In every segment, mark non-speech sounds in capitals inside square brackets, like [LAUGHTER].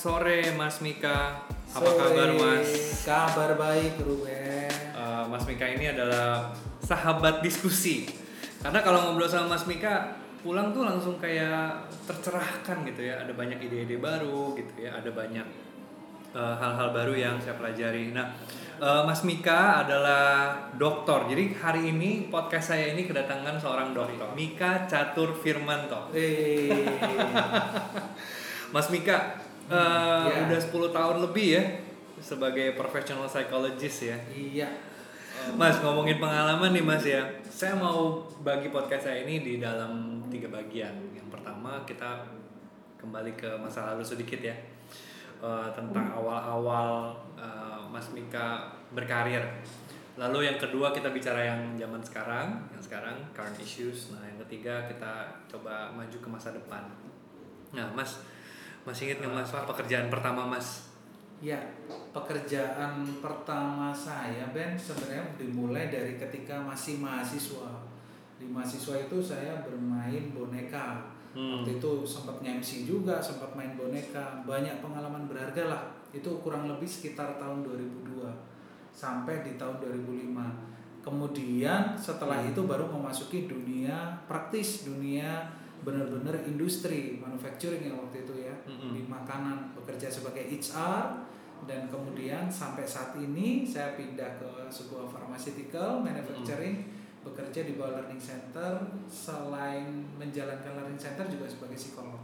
sore Mas Mika. Apa Sore. kabar Mas? Kabar baik Ruben. Eh, Mas Mika ini adalah sahabat diskusi. Karena kalau ngobrol sama Mas Mika, pulang tuh langsung kayak tercerahkan gitu ya. Ada banyak ide-ide baru gitu ya. Ada banyak eh, hal-hal baru yang saya pelajari. Nah, eh, Mas Mika adalah dokter. Jadi hari ini podcast saya ini kedatangan seorang dokter, Mika Catur Firmanto. Eh, Mas Mika, eh, ya. udah 10 tahun lebih ya sebagai professional psychologist ya. iya. Mas ngomongin pengalaman nih Mas ya. Saya mau bagi podcast saya ini di dalam tiga bagian. Yang pertama kita kembali ke masa lalu sedikit ya. Eh, tentang awal-awal eh, Mas Mika berkarir. Lalu yang kedua kita bicara yang zaman sekarang, yang sekarang current issues. Nah yang ketiga kita coba maju ke masa depan. Nah Mas, masih ingat nggak Mas pekerjaan pertama Mas? Ya, pekerjaan pertama saya Ben sebenarnya dimulai dari ketika masih mahasiswa. Di mahasiswa itu saya bermain boneka. Hmm. Waktu itu sempat nge-MC juga, sempat main boneka. Banyak pengalaman berharga lah. Itu kurang lebih sekitar tahun 2002 sampai di tahun 2005. Kemudian setelah Hmm. itu baru memasuki dunia praktis, dunia benar-benar industri manufacturing yang waktu itu ya Mm-mm. di makanan bekerja sebagai HR dan kemudian sampai saat ini saya pindah ke sebuah pharmaceutical manufacturing bekerja di bawah learning center selain menjalankan learning center juga sebagai psikolog.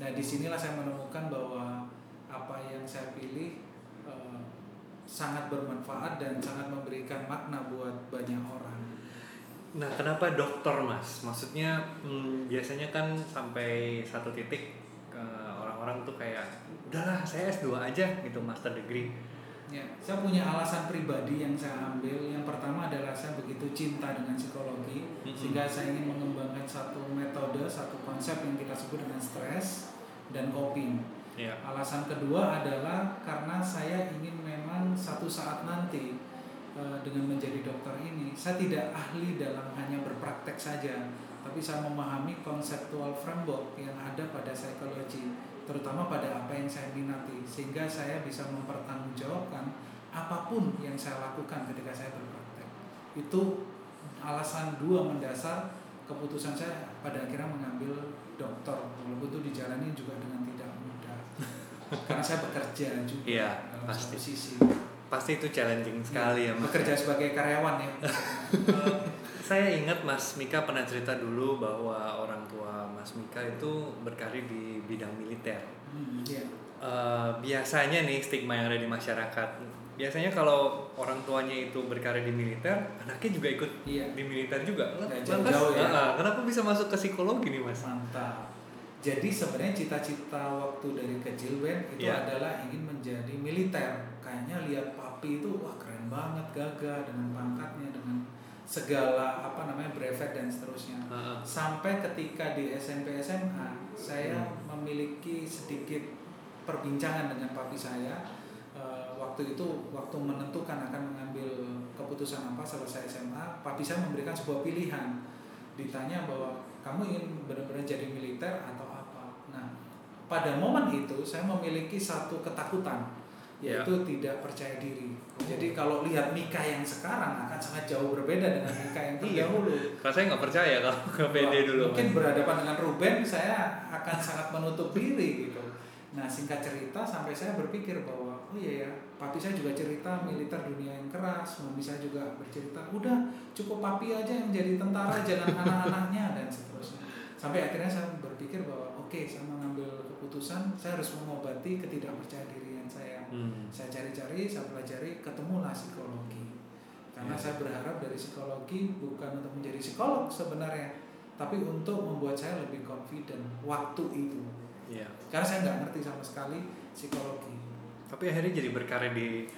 Nah di sinilah saya menemukan bahwa apa yang saya pilih eh, sangat bermanfaat dan sangat memberikan makna buat banyak orang. Nah, kenapa dokter, Mas? Maksudnya hmm, biasanya kan sampai satu titik eh, orang-orang tuh kayak udahlah saya S2 aja gitu, master degree. Ya, saya punya alasan pribadi yang saya ambil. Yang pertama adalah saya begitu cinta dengan psikologi, Mhm. sehingga saya ingin mengembangkan satu metode, satu konsep yang kita sebut dengan stres dan coping. Ya. Alasan kedua adalah karena saya ingin memang satu saat nanti dengan menjadi dokter ini, saya tidak ahli dalam hanya berpraktek saja, tapi saya memahami konseptual framework yang ada pada psikologi, terutama pada apa yang saya minati, sehingga saya bisa mempertanggungjawabkan apa pun yang saya lakukan ketika saya berpraktek. Itu alasan dua mendasar keputusan saya pada akhirnya mengambil dokter, walaupun itu dijalani juga dengan tidak mudah, [LAUGHS] karena saya bekerja juga Iya, dalam pasti. satu sisi. Pasti itu challenging sekali ya, Mas. Bekerja sebagai karyawan ya. [LAUGHS] Eh, saya ingat Mas Mika pernah cerita dulu bahwa orang tua Mas Mika itu berkarir di bidang militer. Hmm. Eh, biasanya nih stigma yang ada di masyarakat. Biasanya kalau orang tuanya itu berkarir di militer, anaknya juga ikut Iya. di militer juga. Lantas, jauh-jauh ya. ah, kenapa bisa masuk ke psikologi nih Mas? Mantap. Jadi sebenarnya cita-cita waktu dari kecil Ben itu Iya. adalah ingin menjadi militer. Kayaknya lihat papi itu wah keren banget, gagah dengan pangkatnya dengan segala apa namanya brevet dan seterusnya. Ah, ah. Sampai ketika di SMP SMA saya Hmm. memiliki sedikit perbincangan dengan papi saya. Eh, waktu itu waktu menentukan akan mengambil keputusan apa selesai SMA, papi saya memberikan sebuah pilihan. Ditanya bahwa kamu ingin benar-benar jadi militer atau apa. Nah, pada momen itu saya memiliki satu ketakutan yaitu tidak percaya diri. Jadi kalau lihat Mika yang sekarang akan sangat jauh berbeda dengan Mika yang [LAUGHS] Iya. terdahulu. Kalau saya nggak percaya kalau ke PD dulu. Mungkin berhadapan dengan Ruben saya akan sangat menutup diri gitu. Nah singkat cerita sampai saya berpikir bahwa oh iya ya papi saya juga cerita militer dunia yang keras, mami saya juga bercerita udah cukup papi aja yang jadi tentara jangan [LAUGHS] anak-anaknya dan seterusnya. Sampai akhirnya saya berpikir bahwa oke saya mengambil keputusan saya harus mengobati ketidakpercaya dirian saya. Hmm. Saya cari-cari, saya pelajari, ketemulah psikologi. Karena Ya. saya berharap dari psikologi bukan untuk menjadi psikolog sebenarnya, tapi untuk membuat saya lebih confident waktu itu. Iya. Karena saya nggak ngerti sama sekali psikologi. Tapi akhirnya jadi berkarir di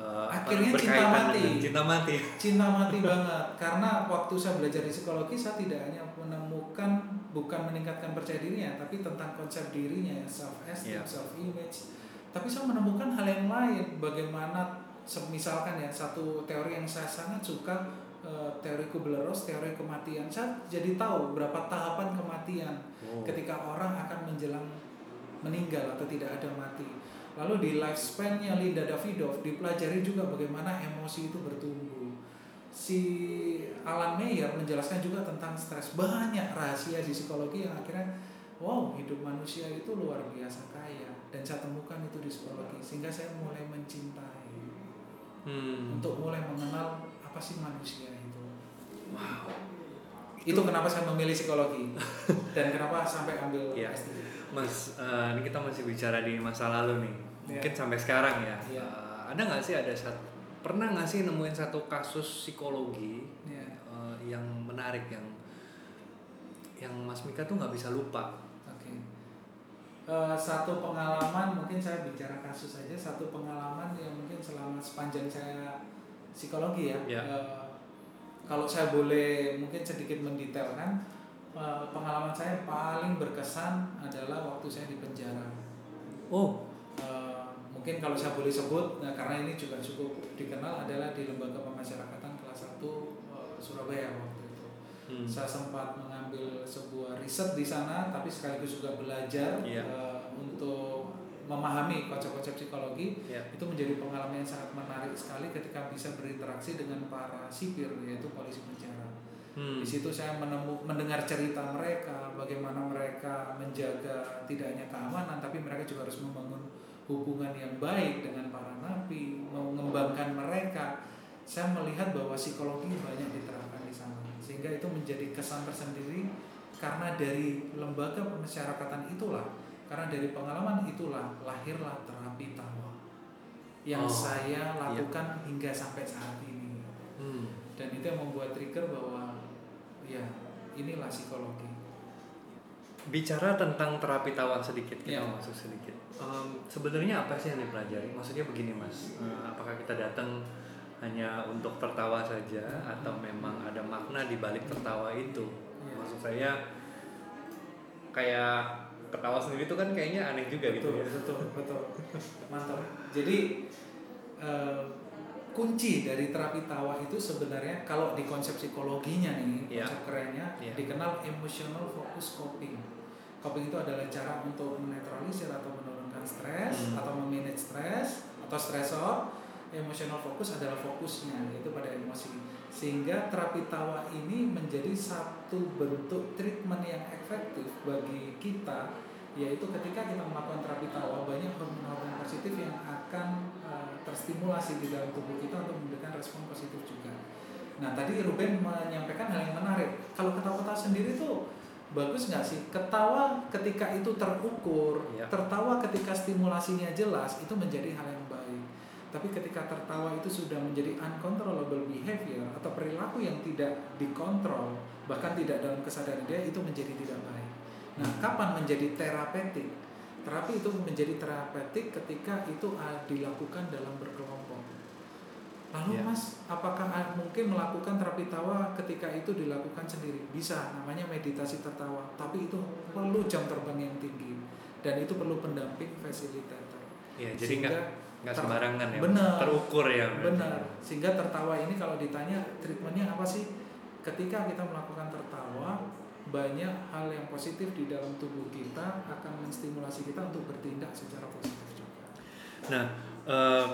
apa, Akhirnya cinta mati. cinta mati. Cinta mati banget. Karena waktu saya belajar di psikologi, saya tidak hanya menemukan bukan meningkatkan percaya dirinya, tapi tentang konsep dirinya, self esteem, Iya. self image. Tapi saya menemukan hal yang lain, bagaimana misalkan ya satu teori yang saya sangat suka eh, teori Kubler-Ross, teori kematian. Saya jadi tahu berapa tahapan kematian Oh. ketika orang akan menjelang meninggal atau tidak ada mati. Lalu di lifespan-nya Linda Davidoff dipelajari juga bagaimana emosi itu bertumbuh. Si Alan Meyer menjelaskan juga tentang stres. Banyak rahasia di psikologi yang akhirnya wow, hidup manusia itu luar biasa kaya dan saya temukan itu di psikologi sehingga saya mulai mencintai Hmm. untuk mulai mengenal apa sih manusia itu. Wow. Itu kenapa saya memilih psikologi dan kenapa sampai ambil Iya. S3. Mas, eh, ini kita masih bicara di masa lalu nih. Mungkin sampai sekarang ya. Iya. Eh, ada nggak sih ada satu pernah nggak sih nemuin satu kasus psikologi Iya. eh, yang menarik yang yang Mas Mika tuh nggak bisa lupa? Eh, satu pengalaman mungkin saya bicara kasus saja satu pengalaman yang mungkin selama sepanjang saya psikologi ya. Ya. Eh, kalau saya boleh mungkin sedikit mendetailkan eh, pengalaman saya yang paling berkesan adalah waktu saya di penjara. Oh, Eh, mungkin kalau saya boleh sebut nah, karena ini juga cukup dikenal adalah di lembaga pemasyarakatan kelas 1 eh, Surabaya waktu itu. hmm. Saya sempat mengambil sebuah riset di sana, tapi sekaligus juga belajar Iya. eh, untuk memahami konsep-konsep psikologi. ya. Itu menjadi pengalaman yang sangat menarik sekali ketika bisa berinteraksi dengan para sipir, yaitu polisi penjara. Hmm. Di situ saya menemu, mendengar cerita mereka, bagaimana mereka menjaga tidak hanya keamanan, tapi mereka juga harus membangun hubungan yang baik dengan para napi, mengembangkan mereka. Saya melihat bahwa psikologi banyak diterapkan sehingga itu menjadi kesan tersendiri karena dari lembaga pemasyarakatan itulah, karena dari pengalaman itulah lahirlah terapi tawa yang Oh, saya lakukan hingga sampai saat ini Hmm. dan itu yang membuat trigger bahwa ya inilah psikologi Bicara tentang terapi tawa sedikit kita Ya. masuk sedikit. Em, sebenarnya apa sih yang dipelajari? Maksudnya begini mas, Eh, apakah kita datang hanya untuk tertawa saja atau memang ada makna di balik tertawa itu? Ya. Maksud saya kayak ketawa sendiri itu kan kayaknya aneh juga gitu betul ya. betul betul mantap jadi eh, kunci dari terapi tawa itu sebenarnya kalau di konsep psikologinya nih Ya. konsep kerennya Ya. dikenal emotional focus coping coping itu adalah cara untuk menetralisir atau menurunkan stres Hmm. atau memanage stres atau stresor emotional focus adalah fokusnya yaitu pada emosi sehingga terapi tawa ini menjadi satu bentuk treatment yang efektif bagi kita yaitu ketika kita melakukan terapi tawa banyak hormon-hormon positif yang akan uh, terstimulasi di dalam tubuh kita untuk memberikan respon positif juga. Nah tadi Ruben menyampaikan hal yang menarik. Kalau ketawa-ketawa sendiri tuh bagus nggak sih? Ketawa ketika itu terukur, Iya. tertawa ketika stimulasinya jelas itu menjadi hal yang. Tapi ketika tertawa itu sudah menjadi uncontrollable behavior atau perilaku yang tidak dikontrol, bahkan tidak dalam kesadaran dia itu menjadi tidak baik. Nah, kapan menjadi terapeutik? Terapi itu menjadi terapeutik ketika itu dilakukan dalam berkelompok. Lalu Ya. Mas, apakah ah, mungkin melakukan terapi tawa ketika itu dilakukan sendiri? Bisa, namanya meditasi tertawa. Tapi itu perlu jam terbang yang tinggi dan itu perlu pendamping fasilitator. Ya, jadi Sehingga nggak sembarangan ya, Benar. terukur ya. Benar. Sehingga tertawa ini kalau ditanya treatmentnya apa sih? Ketika kita melakukan tertawa, banyak hal yang positif di dalam tubuh kita akan menstimulasi kita untuk bertindak secara positif juga. Nah, eh,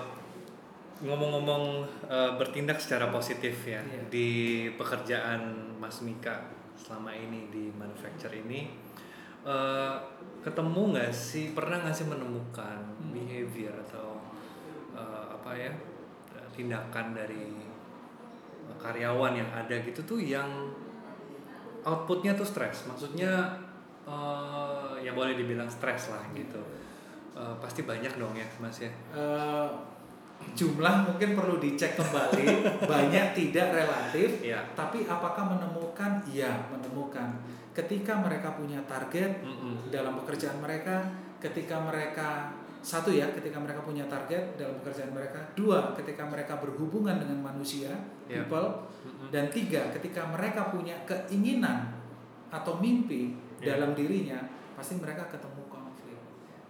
ngomong-ngomong eh, bertindak secara positif ya Iya. di pekerjaan Mas Mika selama ini di manufacture ini, eh, ketemu nggak sih pernah nggak sih menemukan Hmm. behavior atau eh, apa ya tindakan dari karyawan yang ada gitu tuh yang outputnya tuh stres, maksudnya eh, ya boleh dibilang stres lah gitu. Eh, pasti banyak dong ya Mas ya. Eh, jumlah mungkin perlu dicek kembali, [LAUGHS] banyak tidak relatif, Iya. tapi apakah menemukan? Iya, menemukan. Ketika mereka punya target, Mm-mm. dalam pekerjaan mereka ketika mereka satu ya ketika mereka punya target dalam pekerjaan mereka. Dua ketika mereka berhubungan dengan manusia Ya. people. Dan tiga ketika mereka punya keinginan atau mimpi Ya. dalam dirinya pasti mereka ketemu konflik.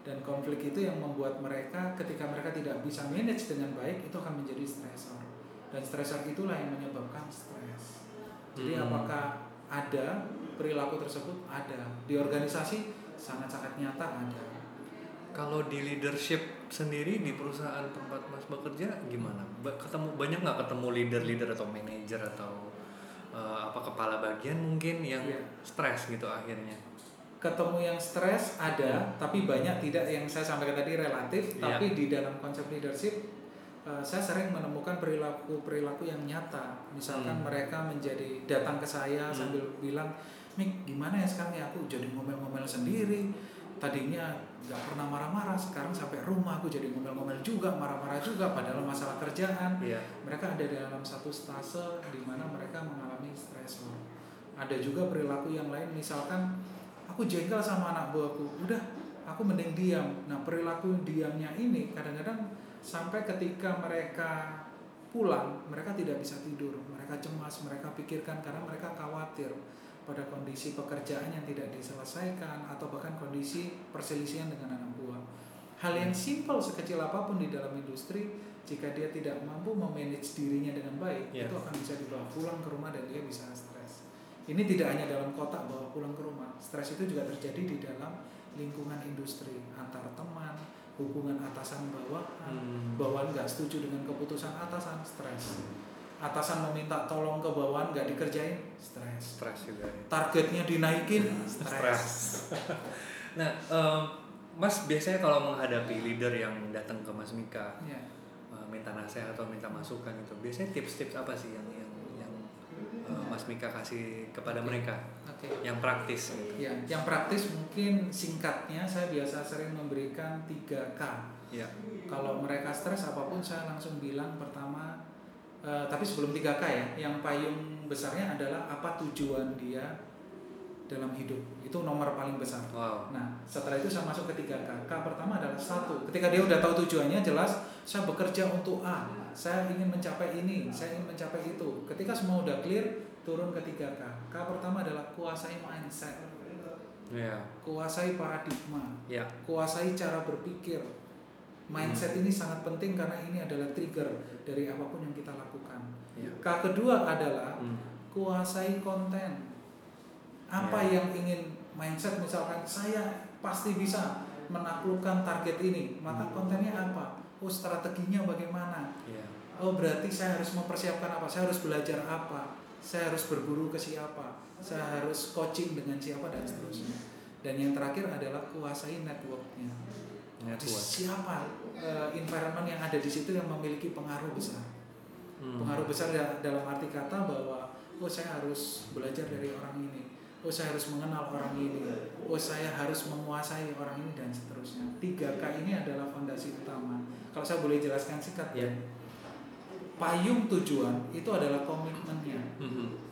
Dan konflik itu yang membuat mereka ketika mereka tidak bisa manage dengan baik itu akan menjadi stresor dan stresor itulah yang menyebabkan stres. Jadi Hmm. apakah ada perilaku tersebut? Ada. Di organisasi sangat-sangat nyata ada kalau di leadership sendiri di perusahaan tempat mas bekerja gimana Ba- ketemu banyak nggak ketemu leader-leader atau manajer atau eh, apa kepala bagian mungkin yang Iya. stres gitu akhirnya ketemu yang stres ada tapi banyak tidak yang saya sampaikan tadi relatif Iya. tapi di dalam konsep leadership eh, saya sering menemukan perilaku perilaku yang nyata misalkan Hmm. mereka menjadi datang ke saya Hmm. sambil bilang Mik gimana ya sekarang ya aku jadi ngomel-ngomel sendiri tadinya nggak pernah marah-marah sekarang sampai rumah aku jadi ngomel-ngomel juga marah-marah juga padahal masalah kerjaan iya mereka ada dalam satu stase di mana mereka mengalami stresor. Ada juga perilaku yang lain, misalkan aku jengkel sama anak buahku, udah aku mending diam. Nah perilaku diamnya ini kadang-kadang sampai ketika mereka pulang, mereka tidak bisa tidur, mereka cemas, mereka pikirkan karena mereka khawatir pada kondisi pekerjaan yang tidak diselesaikan atau bahkan kondisi perselisihan dengan anak buah. Hal yang simpel sekecil apa pun di dalam industri jika dia tidak mampu memanage dirinya dengan baik Ya. itu akan bisa dibawa pulang ke rumah dan dia bisa stres ini tidak hanya dalam kotak bawa pulang ke rumah stres itu juga terjadi di dalam lingkungan industri antar teman hubungan atasan bawahan Hmm. bawahan nggak setuju dengan keputusan atasan stres atasan meminta tolong ke bawahan nggak dikerjain stres. Stres juga. Ya. targetnya dinaikin [LAUGHS] stres. [LAUGHS] nah em, mas biasanya kalau menghadapi leader yang datang ke mas Mika ya. eh, minta nasihat atau minta masukan gitu biasanya tips-tips apa sih yang yang yang eh, mas Mika kasih kepada mereka? Oke. Yang praktis gitu. Ya, yang praktis mungkin singkatnya saya biasa sering memberikan 3K. ya Kalau mereka stres apa pun saya langsung bilang pertama eh, tapi sebelum 3K ya, yang payung besarnya adalah apa tujuan dia dalam hidup. Itu nomor paling besar. wow Nah, setelah itu saya masuk ke 3K. K pertama adalah satu. Ketika dia udah tahu tujuannya jelas, saya bekerja untuk A. Saya ingin mencapai ini, saya ingin mencapai itu. Ketika semua udah clear, turun ke 3K. K pertama adalah kuasai mindset, ya kuasai paradigma, ya kuasai cara berpikir. Mindset ini sangat penting karena ini adalah trigger dari apa pun yang kita lakukan. ya K kedua adalah Hmm. kuasai konten. Apa Ya. yang ingin mindset misalkan saya pasti bisa menaklukkan target ini, maka Hmm. kontennya apa? Oh strateginya bagaimana? ya Oh berarti saya harus mempersiapkan apa? Saya harus belajar apa? Saya harus berburu ke siapa? Saya harus coaching dengan siapa dan seterusnya. Dan yang terakhir adalah kuasai networknya. Network siapa eh, environment yang ada di situ yang memiliki pengaruh besar? Hmm. pengaruh besar da- dalam arti kata bahwa oh saya harus belajar dari orang ini oh saya harus mengenal orang ini oh saya harus menguasai orang ini dan seterusnya 3K ini adalah fondasi utama kalau saya boleh jelaskan singkat Ya. payung tujuan itu adalah komitmennya Mhm.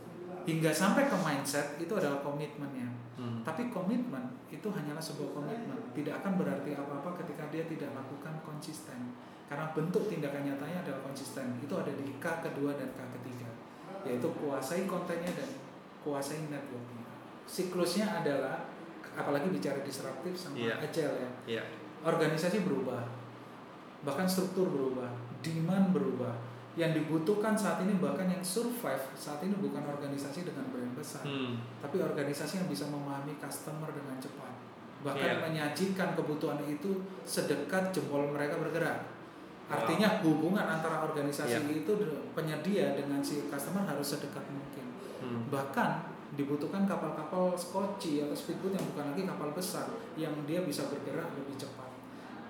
Hingga sampai ke mindset itu adalah komitmennya Hmm. tapi komitmen itu hanyalah sebuah komitmen. Tidak akan berarti apa-apa ketika dia tidak lakukan konsisten. Karena bentuk tindakan nyatanya adalah konsisten. Itu ada di K kedua dan K ketiga. Yaitu kuasai kontennya dan kuasai networknya. Siklusnya adalah apalagi bicara disruptif sama Iya. agile ya. Ya organisasi berubah. Bahkan struktur berubah. Demand berubah yang dibutuhkan saat ini bahkan yang survive saat ini bukan organisasi dengan brand besar Hmm. tapi organisasi yang bisa memahami customer dengan cepat bahkan Iya. menyajikan kebutuhan itu sedekat jempol mereka bergerak artinya hubungan antara organisasi Iya. itu penyedia dengan si customer harus sedekat mungkin Hmm. bahkan dibutuhkan kapal-kapal skoci atau speedboat yang bukan lagi kapal besar yang dia bisa bergerak lebih cepat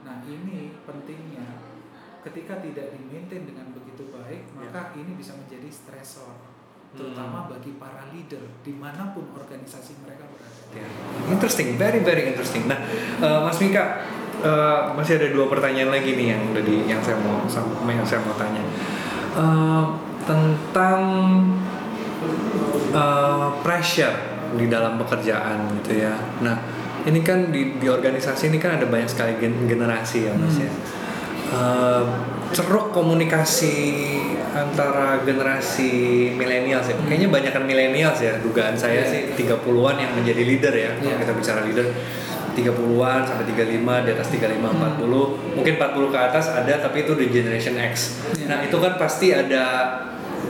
nah ini pentingnya ketika tidak dimaintain dengan begitu baik maka ini bisa menjadi stresor terutama bagi para leader di mana pun organisasi mereka berada Ya. Interesting, very very interesting. Nah, eh, Mas Mika, eh, masih ada dua pertanyaan lagi nih yang udah di yang saya mau yang saya mau tanya Eh, tentang eh, pressure di dalam pekerjaan gitu ya. Nah, ini kan di, di organisasi ini kan ada banyak sekali gen- generasi ya Mas ya. Ceruk komunikasi antara generasi milenial ya. Kayaknya banyak kan milenials ya. Dugaan saya Iya. sih 30-an yang menjadi leader ya. Kalau Iya. kita bicara leader 30-an sampai 35, di atas 35, 40. Mungkin 40 ke atas ada tapi itu di generation X. Iya. Nah, itu kan pasti ada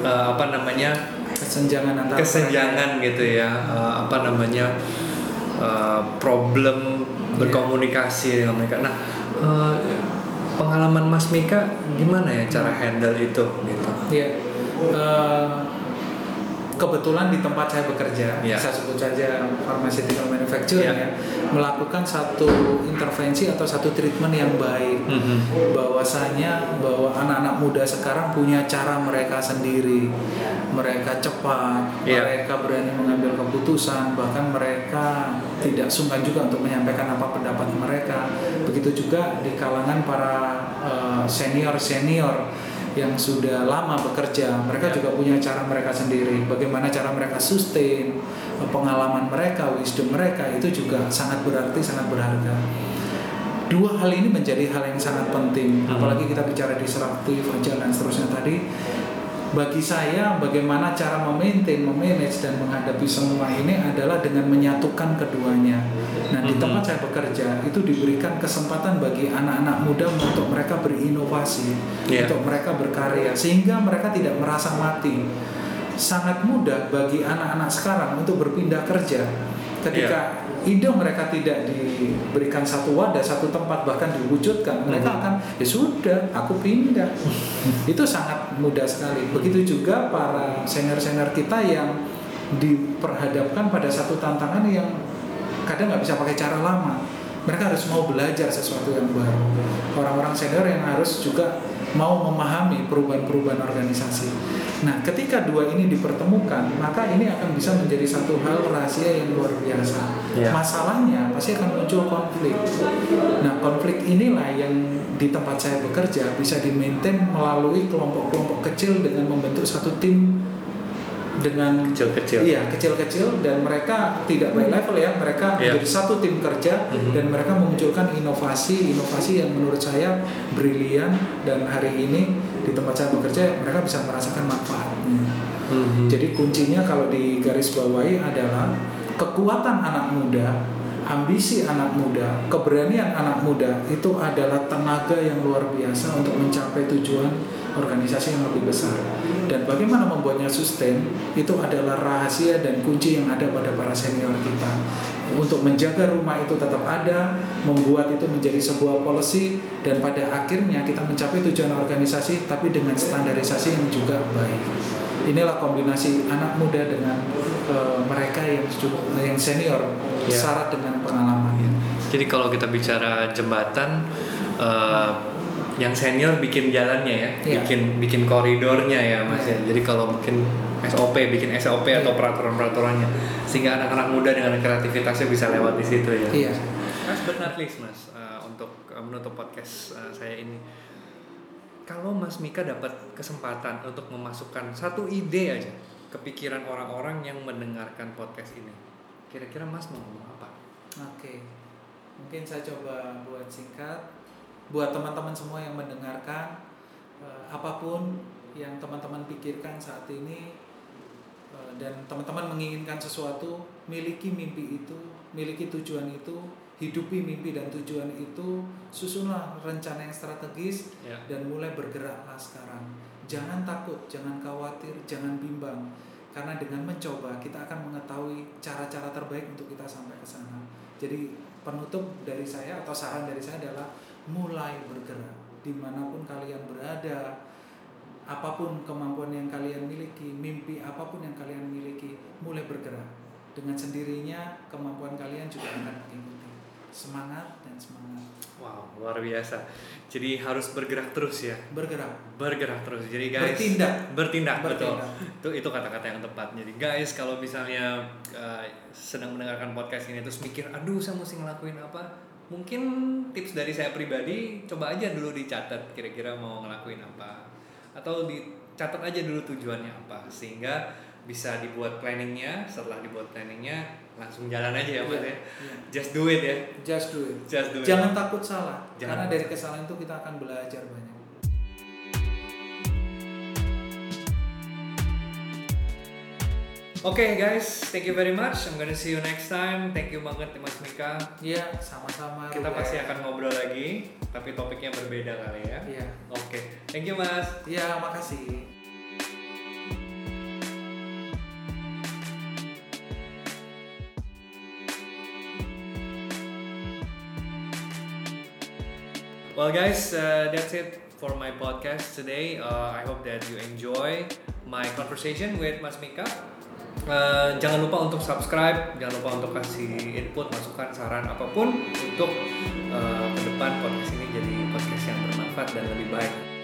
eh, apa namanya? kesenjangan antara kesenjangan gitu ya. Eh, apa namanya? eh, problem berkomunikasi dengan mereka. Nah, eh, pengalaman Mas Mika gimana ya cara handle itu gitu? Iya. Eh, kebetulan di tempat saya bekerja, Iya. saya sebut saja pharmaceutical manufacturing Iya. ya, melakukan satu intervensi atau satu treatment yang baik. Mhm. bahwasanya bahwa anak-anak muda sekarang punya cara mereka sendiri mereka cepat Iya. mereka berani mengambil keputusan bahkan mereka tidak sungkan juga untuk menyampaikan apa pendapat mereka begitu juga di kalangan para senior senior yang sudah lama bekerja mereka Iya. juga punya cara mereka sendiri bagaimana cara mereka sustain eh, pengalaman mereka wisdom mereka itu juga sangat berarti sangat berharga dua hal ini menjadi hal yang sangat penting Hmm. apalagi kita bicara disruptif agile dan seterusnya tadi bagi saya bagaimana cara memaintain, memanage dan menghadapi semua ini adalah dengan menyatukan keduanya. Nah, di Mhm. tempat saya bekerja itu diberikan kesempatan bagi anak-anak muda untuk mereka berinovasi, Iya. untuk mereka berkarya sehingga mereka tidak merasa mati. Sangat mudah bagi anak-anak sekarang untuk berpindah kerja ketika ide mereka tidak diberikan satu wadah, satu tempat bahkan diwujudkan, mereka Mhm. akan ya sudah, aku pindah. [LAUGHS] itu sangat mudah sekali. Begitu juga para senior-senior kita yang diperhadapkan pada satu tantangan yang kadang nggak bisa pakai cara lama. Mereka harus mau belajar sesuatu yang baru. Orang-orang senior yang harus juga mau memahami perubahan-perubahan organisasi. Nah, ketika dua ini dipertemukan, maka ini akan bisa menjadi satu hal rahasia yang luar biasa. Ya. Masalahnya pasti akan muncul konflik. Nah, konflik inilah yang di tempat saya bekerja bisa di-maintain melalui kelompok-kelompok kecil dengan membentuk satu tim dengan Kecil-kecil. Iya, kecil-kecil dan mereka tidak by level ya, mereka Iya. menjadi satu tim kerja Mhm. dan mereka memunculkan inovasi-inovasi yang menurut saya brilian dan hari ini di tempat saya bekerja mereka bisa merasakan manfaatnya. Mhm. Jadi kuncinya kalau di garis bawahi adalah kekuatan anak muda, ambisi anak muda, keberanian anak muda itu adalah tenaga yang luar biasa untuk mencapai tujuan organisasi yang lebih besar. Dan bagaimana membuatnya sustain itu adalah rahasia dan kunci yang ada pada para senior kita. Untuk menjaga rumah itu tetap ada, membuat itu menjadi sebuah policy dan pada akhirnya kita mencapai tujuan organisasi tapi dengan standarisasi yang juga baik inilah kombinasi anak muda dengan eh, mereka yang cukup yang senior Ya. syarat dengan pengalaman Jadi kalau kita bicara jembatan, eh, yang senior bikin jalannya ya, Iya. bikin bikin koridornya ya mas ya. Iya. Jadi kalau mungkin SOP, bikin SOP atau Iya. peraturan-peraturannya, sehingga anak-anak muda dengan kreativitasnya bisa lewat di situ ya. iya Last but not least mas, eh, untuk eh, menutup podcast eh, saya ini, kalau Mas Mika dapat kesempatan untuk memasukkan satu ide aja ke pikiran orang-orang yang mendengarkan podcast ini, kira-kira Mas mau ngomong apa? oke mungkin saya coba buat singkat buat teman-teman semua yang mendengarkan eh, apa pun yang teman-teman pikirkan saat ini eh, dan teman-teman menginginkan sesuatu miliki mimpi itu miliki tujuan itu hidupi mimpi dan tujuan itu susunlah rencana yang strategis Ya. dan mulai bergeraklah sekarang. Jangan takut, jangan khawatir, jangan bimbang. Karena dengan mencoba kita akan mengetahui cara-cara terbaik untuk kita sampai ke sana. Jadi penutup dari saya atau saran dari saya adalah mulai bergerak di mana pun kalian berada, apa pun kemampuan yang kalian miliki, mimpi apa pun yang kalian miliki, mulai bergerak. Dengan sendirinya kemampuan kalian juga akan mengikuti. Semangat dan semangat. Wow, luar biasa. Jadi harus bergerak terus ya. Bergerak, Bergerak terus. Jadi guys, bertindak. bertindak, betul. Bertindak. Itu itu kata-kata yang tepat. Jadi guys, kalau misalnya uh, sedang mendengarkan podcast ini terus mikir, "Aduh, saya mesti ngelakuin apa?" Mungkin tips dari saya pribadi, coba aja dulu dicatat kira-kira mau ngelakuin apa. Atau dicatat aja dulu tujuannya apa sehingga bisa dibuat planningnya. Setelah dibuat planningnya, langsung jalan aja ya, Mas ya. Iya. Just do it ya. Just do it. Just do it. Jangan takut salah. Jangan Karena dari kesalahan itu kita akan belajar banyak. Oke guys, thank you very much. I'm gonna see you next time. Thank you banget Mas Mika. Iya, sama-sama. Kita Ruben. pasti akan ngobrol lagi, tapi topiknya berbeda kali ya. Iya. Oke, thank you Mas. Iya, makasih. Well, guys, uh, that's it for my podcast today. Uh, I hope that you enjoy my conversation with Mas Mika. Uh, jangan lupa untuk subscribe, jangan lupa untuk kasih input, masukan, saran apa pun untuk uh, ke depan podcast ini jadi podcast yang bermanfaat dan lebih baik.